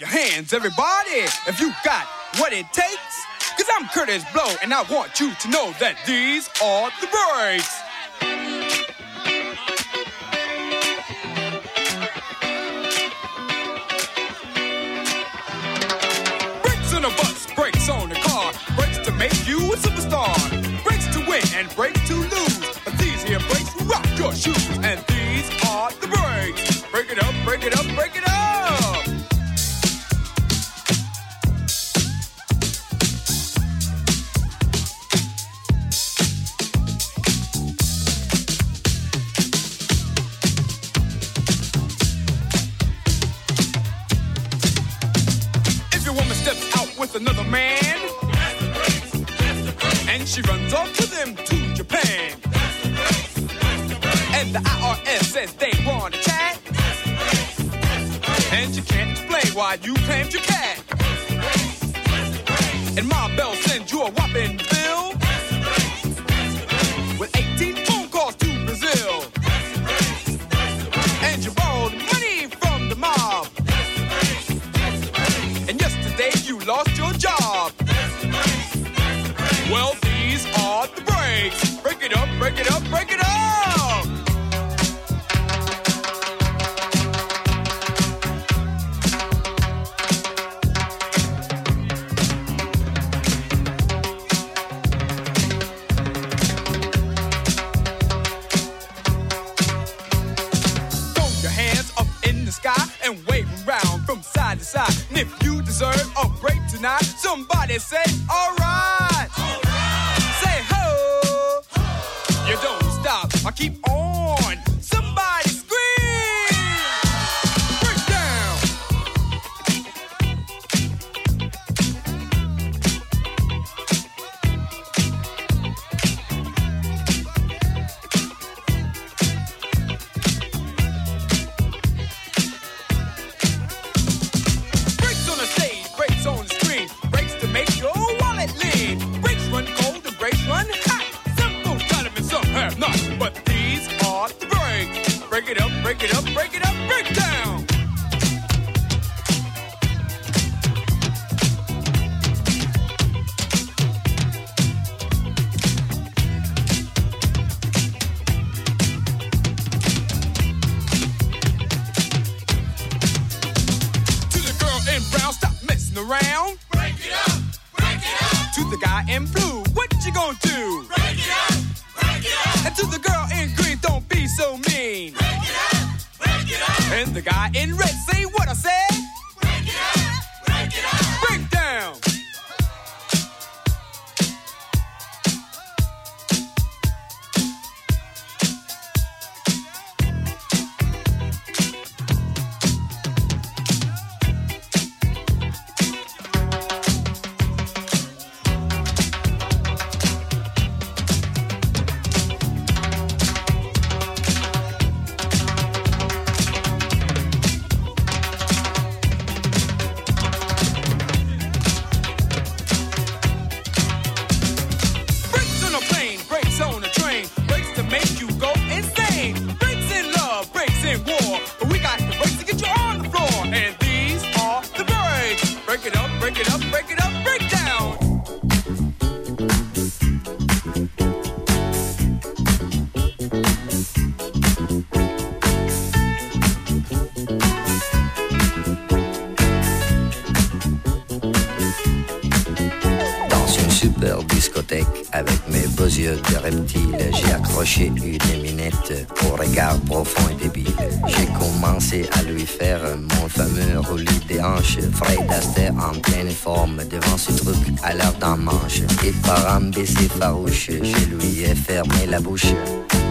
your hands, everybody, if you got what it takes. Cause I'm Curtis Blow, and I want you to know that these are the breaks. Brakes on a bus, brakes on the car, brakes to make you a superstar, brakes to win and brakes to lose. But these here brakes will rock your shoes, and these are the breaks. Break it up, break it up, break I keep on. Break it up, break it up, break down. Dans une super discothèque, avec mes beaux yeux de reptile, j'ai accroché une au regard profond et débile. J'ai commencé à lui faire mon fameux roulis des hanches. Fred Astaire en pleine forme devant ce truc à l'heure d'un manche. Et par un baiser farouche, je lui ai fermé la bouche.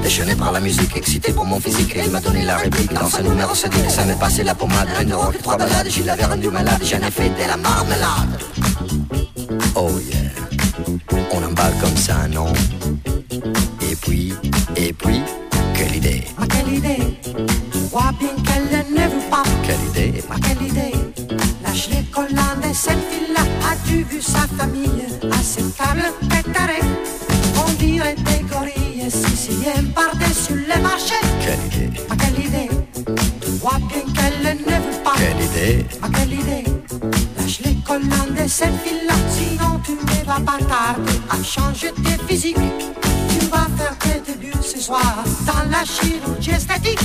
Déchaîné par la musique, excité pour mon physique, il m'a donné la réplique. Dans ce numéro, c'est dit que ça m'est passé la pommade. Un et trois balades, je l'avais rendu malade, j'en ai fait de la marmelade. Oh yeah, on emballe comme ça, non? Et puis, et puis, quelle idée. Ma quelle idée. Bien qu'elle ne veut pas. Quelle idée. Ma quelle idée. Lâche les collants de cette fille-là As-tu vu sa famille Acceptable, pétarée On dirait des gorilles Siciliennes par-dessus les marchés. Quelle idée. Ma quelle idée. Tu vois bien qu'elle ne veut pas. Quelle idée. Ma quelle idée. De cette ville-là. Sinon, tu ne vas pas tarder à changer tes physiques. Tu vas faire tes ce soir dans la chirurgie esthétique.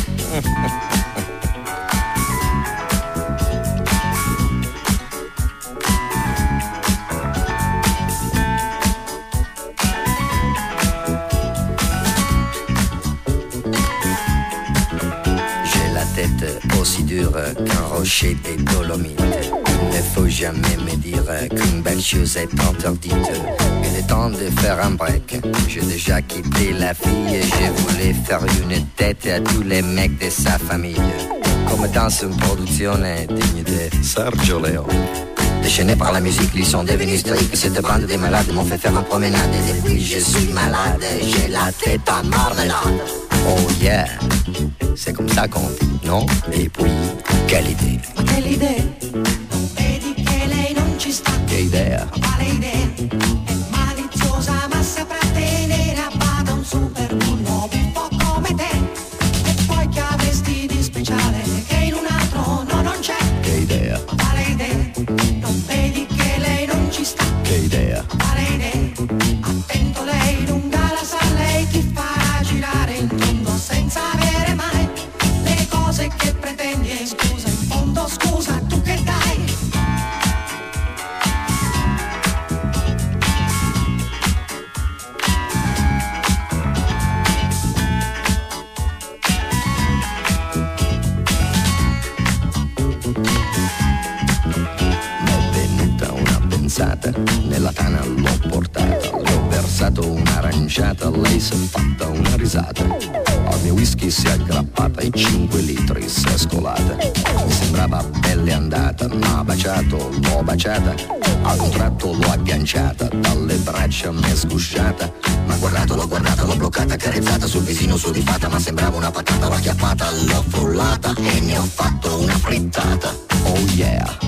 aussi dur qu'un rocher des Dolomites. Ne faut jamais me dire qu'une belle chose est interdite. Temps de faire un break. J'ai déjà quitté la fille et je voulais faire une tête à tous les mecs de sa famille. Comme dans une production digne de Sergio Leone. Déchaîné par la musique, ils sont devenus stricts. Cette bande de malades m'ont fait faire ma promenade. Et depuis, je suis malade, j'ai la tête en marmelade. Oh yeah, c'est comme ça qu'on dit, non? Et puis, quelle idée Quelle idée? Vedi che lei non ci sta Che idea Quale idea braccia mi è sgusciata. Ma guardato, l'ho guardata, l'ho bloccata, carezzata sul visino sudifata, ma sembrava una patata, l'ho acchiappata, l'ho frullata e ne ho fatto una frittata. Oh yeah!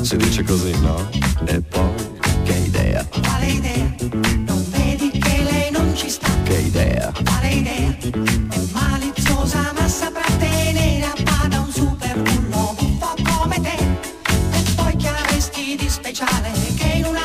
Si dice così, no? E poi, che idea, Quale idea? Non vedi che lei non ci sta che idea, Quale idea? È maliziosa ma saprà tenere a bada un super bullo un po' come te E poi che avresti di speciale che in un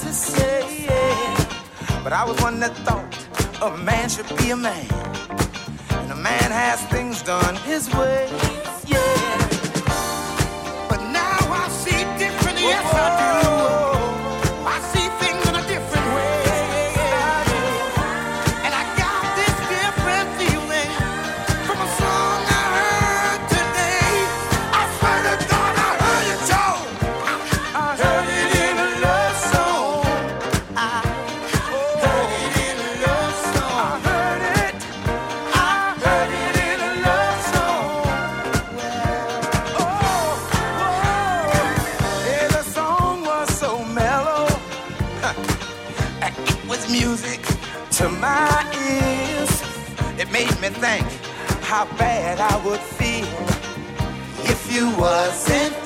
to say, but I was one that thought a man should be a man, and a man has things done his way, yeah. But now I see different, yes I do. think how bad I would feel if you wasn't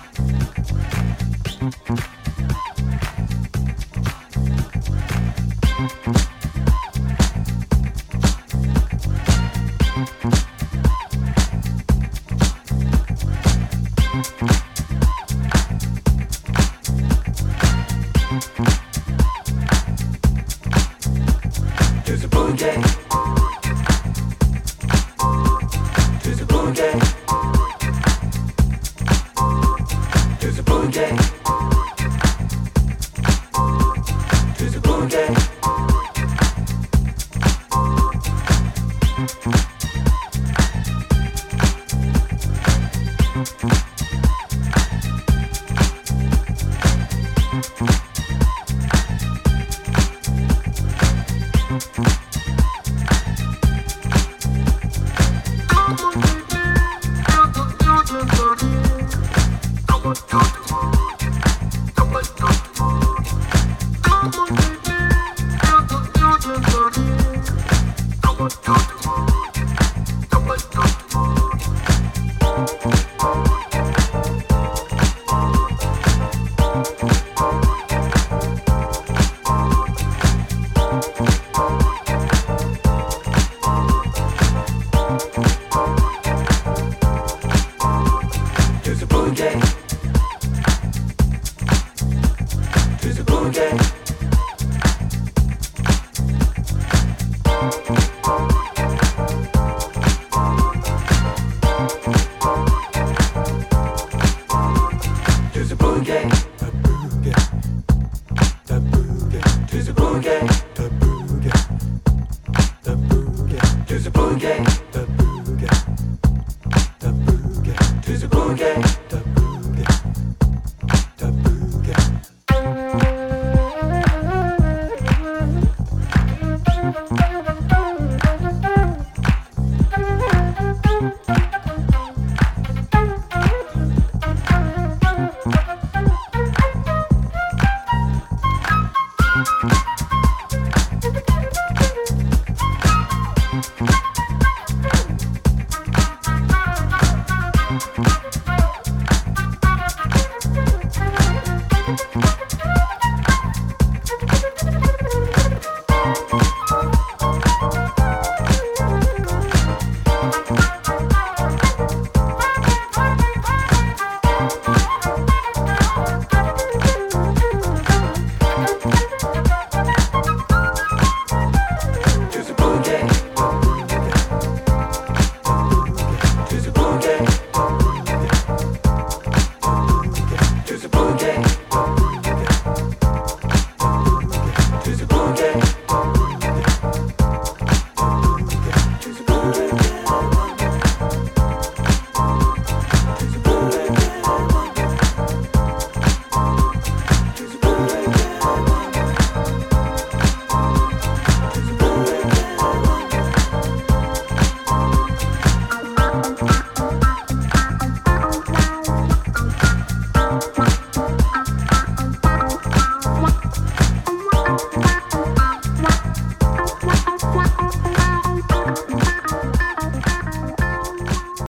the boogie, the boogie, the boogie, do the boogie.